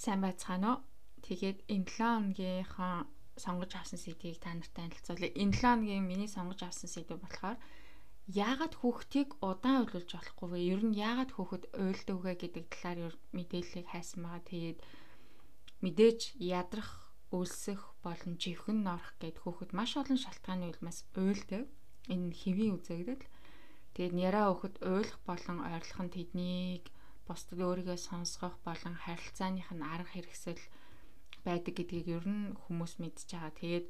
Сайн байцгаана уу? Тэгээд энэ 7 өнөөгийнхөө сонгож авсан сэдвийг та нартай танилцуулъя. Энэ 7 өногийн миний сонгож авсан сэдв болохоор яагаад хүүхдийг удаан уйлуулж болохгүй вэ? Ер нь яагаад хүүхэд уйлдаг вэ гэдэг талаар мэдээллийг хайсан байгаа. Тэгээд мэдээж ядрах, өлсөх болон живхэн норох гэд хүүхэд маш олон шалтгааны улмаас уйлдаг. Энэ хэвийн үзэгдэл. Тэгээд няраа хүүхэд уйлах болон ойрлох нь тэднийг бусдад өөрийгөө сонсгох болон харилцааных нь арга хэрэгсэл байдаг гэдгийг ер нь хүмүүс мэдж байгаа. Тэгээд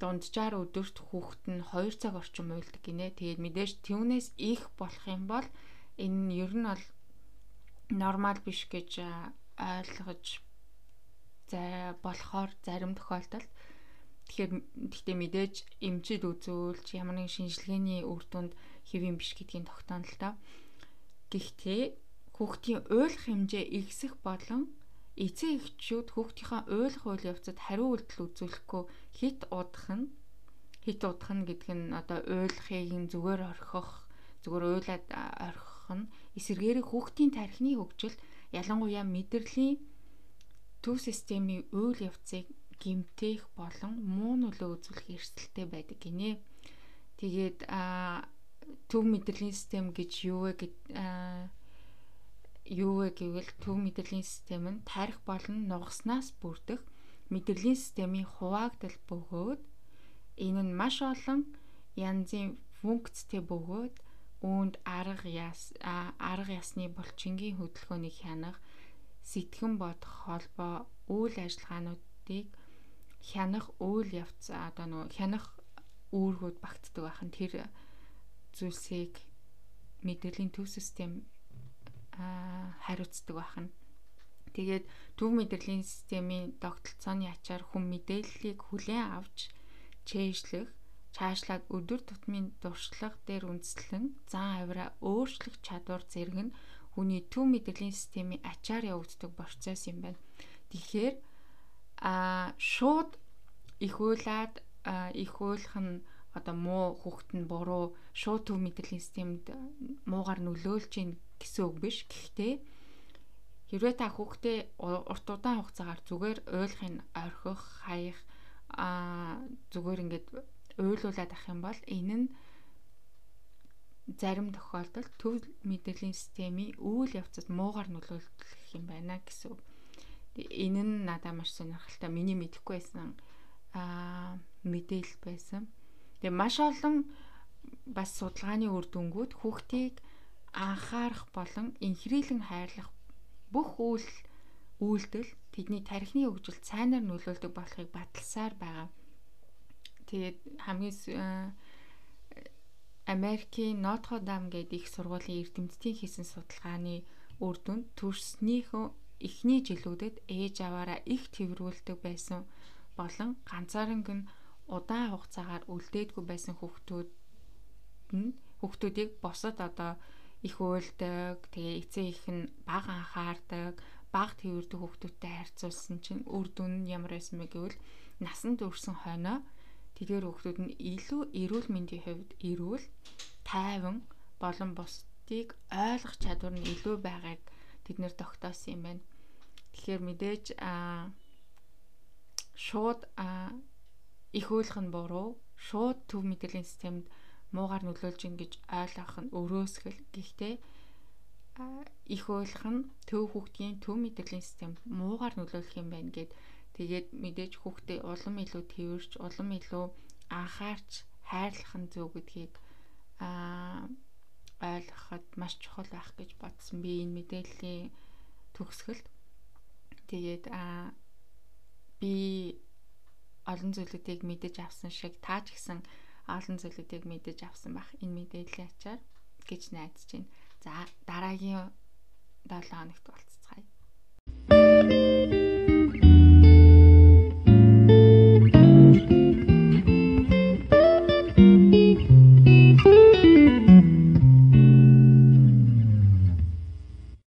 дунджаар өдөрт хүүхэд нь 2 цаг орчим уйлдаг гинэ. Тэгээд мэдээж түүнээс их болох юм бол энэ ер нь бол нормал биш гэж ойлгож за болохоор зарим тохиолдолд тэгэхээр гэхдээ мэдээж эмчид үзүүлж ямар нэгэн шинжилгээний үр дүнд хэвэн биш гэдгийг тогтооно л доо. Гэхдээ хүүхдийн уйлах хэмжээ ихсэх болон эцэг эхчүүд хүүхдийнхээ уйлах үйл явцад хариу үйлдэл үзүүлэхгүй хит удах нь хит удах нь гэдэг нь одоо уйлахыг нь зүгээр орхих зүгээр уйлаад орхих нь эсэргээрээ хүүхдийн тархины хөгжилд ялангуяа мэдрэлийн төв системийн үйл явцыг гимтэх болон муу нөлөө үзүүлэх эрсдэлтэй байдаг гинэ. Тэгээд төв мэдрэлийн систем гэж юу вэ гэд юу вэ гэвэл төв мэдрэлийн систем нь тарих болон нугаснаас бүрдэх мэдрэлийн системийн хуваагдал бөгөөд энэ нь маш олон янзын функцтэй бөгөөд үүнд арга яс арга ясны булчингийн хөдөлгөөнийг хянах сэтгэн бодох холбоо үйл ажиллагаануудыг хянах үйл явц одоо нөгөө хянах үүргүүд багтдаг байхын тэр зүйлсийг мэдрэлийн төв систем хариуцдаг байх нь. Тэгээд төв мэдрэлийн системийн тогтолцооны ачаар хүн мэдээллийг хүлээн авч чэйжлэх, цаашлаад өдөр тутмын дуршлаг дээр үндэслэн зан авираа өөрчлөх чадвар зэрэг нь хүний төв мэдрэлийн системийн ачаар явагддаг процесс юм байна. Тэгэхээр а шууд их уйлаад их уйлах нь одоо муу хүүхэд нь буруу шууд төв мэдрэлийн системд муугар нөлөөлж ийн гэсэн үг биш. Гэхдээ хэрвээ та хүүхдээ урт удаан хугацаагаар зүгээр ойлгохын орхих, хаях аа зүгээр ингээд уйлуулад ах юм бол энэ нь зарим тохиолдолд төв мэдрэлийн системийн үйл явцад муугар нөлөөлөх юм байна гэсэн үг. Энэ нь надад маш сонирхолтой. Миний мэдэхгүй байсан аа мэдээлэл байсан. Тэгээ маш олон бас судалгааны үр дүнгууд хүүхдийг анхаарах болон инхрийлэн хайрлах бүх үйл үйлдэл тэдний тархины хөгжилд сайнаар нөлөөлдөг болохыг баталсаар байгаа. Тэгээд хамгийн э, Америкийн Нотр Дам гэдэг их сургуулийн эрдэмтдийн хийсэн судалгааны үр дүнд төрснийхөө эхний жилүүдэд ээж аваараа их тэрвэрлдэг байсан болон ганцаарнг нь удаан хугацаагаар үлдээдгүй байсан хүүхдүүд нь хүүхдүүдийг босод одоо их уйлдаг. Тэгээ эцээ их нь баг анхаардаг, баг тэрвэрдэг хүүхдүүдтэй харьцуулсан чинь үр дүн нь ямар байсан бэ гэвэл насанд өрсөн хойноо тэдгээр хүүхдүүд нь илүү эрүүл мэндийн хувьд эрүүл, тайван болон бусдыг ойлгох чадвар нь илүү байгааг тэд нэр тогтоосон юм байна. Тэгэхээр мэдээж а шууд а их уйлах нь буруу, шууд төв мэдрэлийн системд муугаар нөлөөлж ин гэж ойлгох нь өрөөсгөл. Гэхдээ их ойлгох нь төв хүүхдийн төв мэдрэлийн систем муугаар нөлөөлөх юм байна гэд тэгээд мэдээж хүүхдээ улам илүү тэрвэрч улам илүү анхаарч хайрлах нь зөв гэдгийг аа ойлгоход маш чухал байх гэж бодсон. Би энэ мэдээллийн төгсгөлд тэгээд аа би олон зүйлүүдийг мэдэж авсан шиг таа ч гэсэн олон зүйлүүдийг мэдэж авсан байх энэ мэдээллийн ачаар гэж найдаж байна. За дараагийн 7 хоногт уулзцгаая.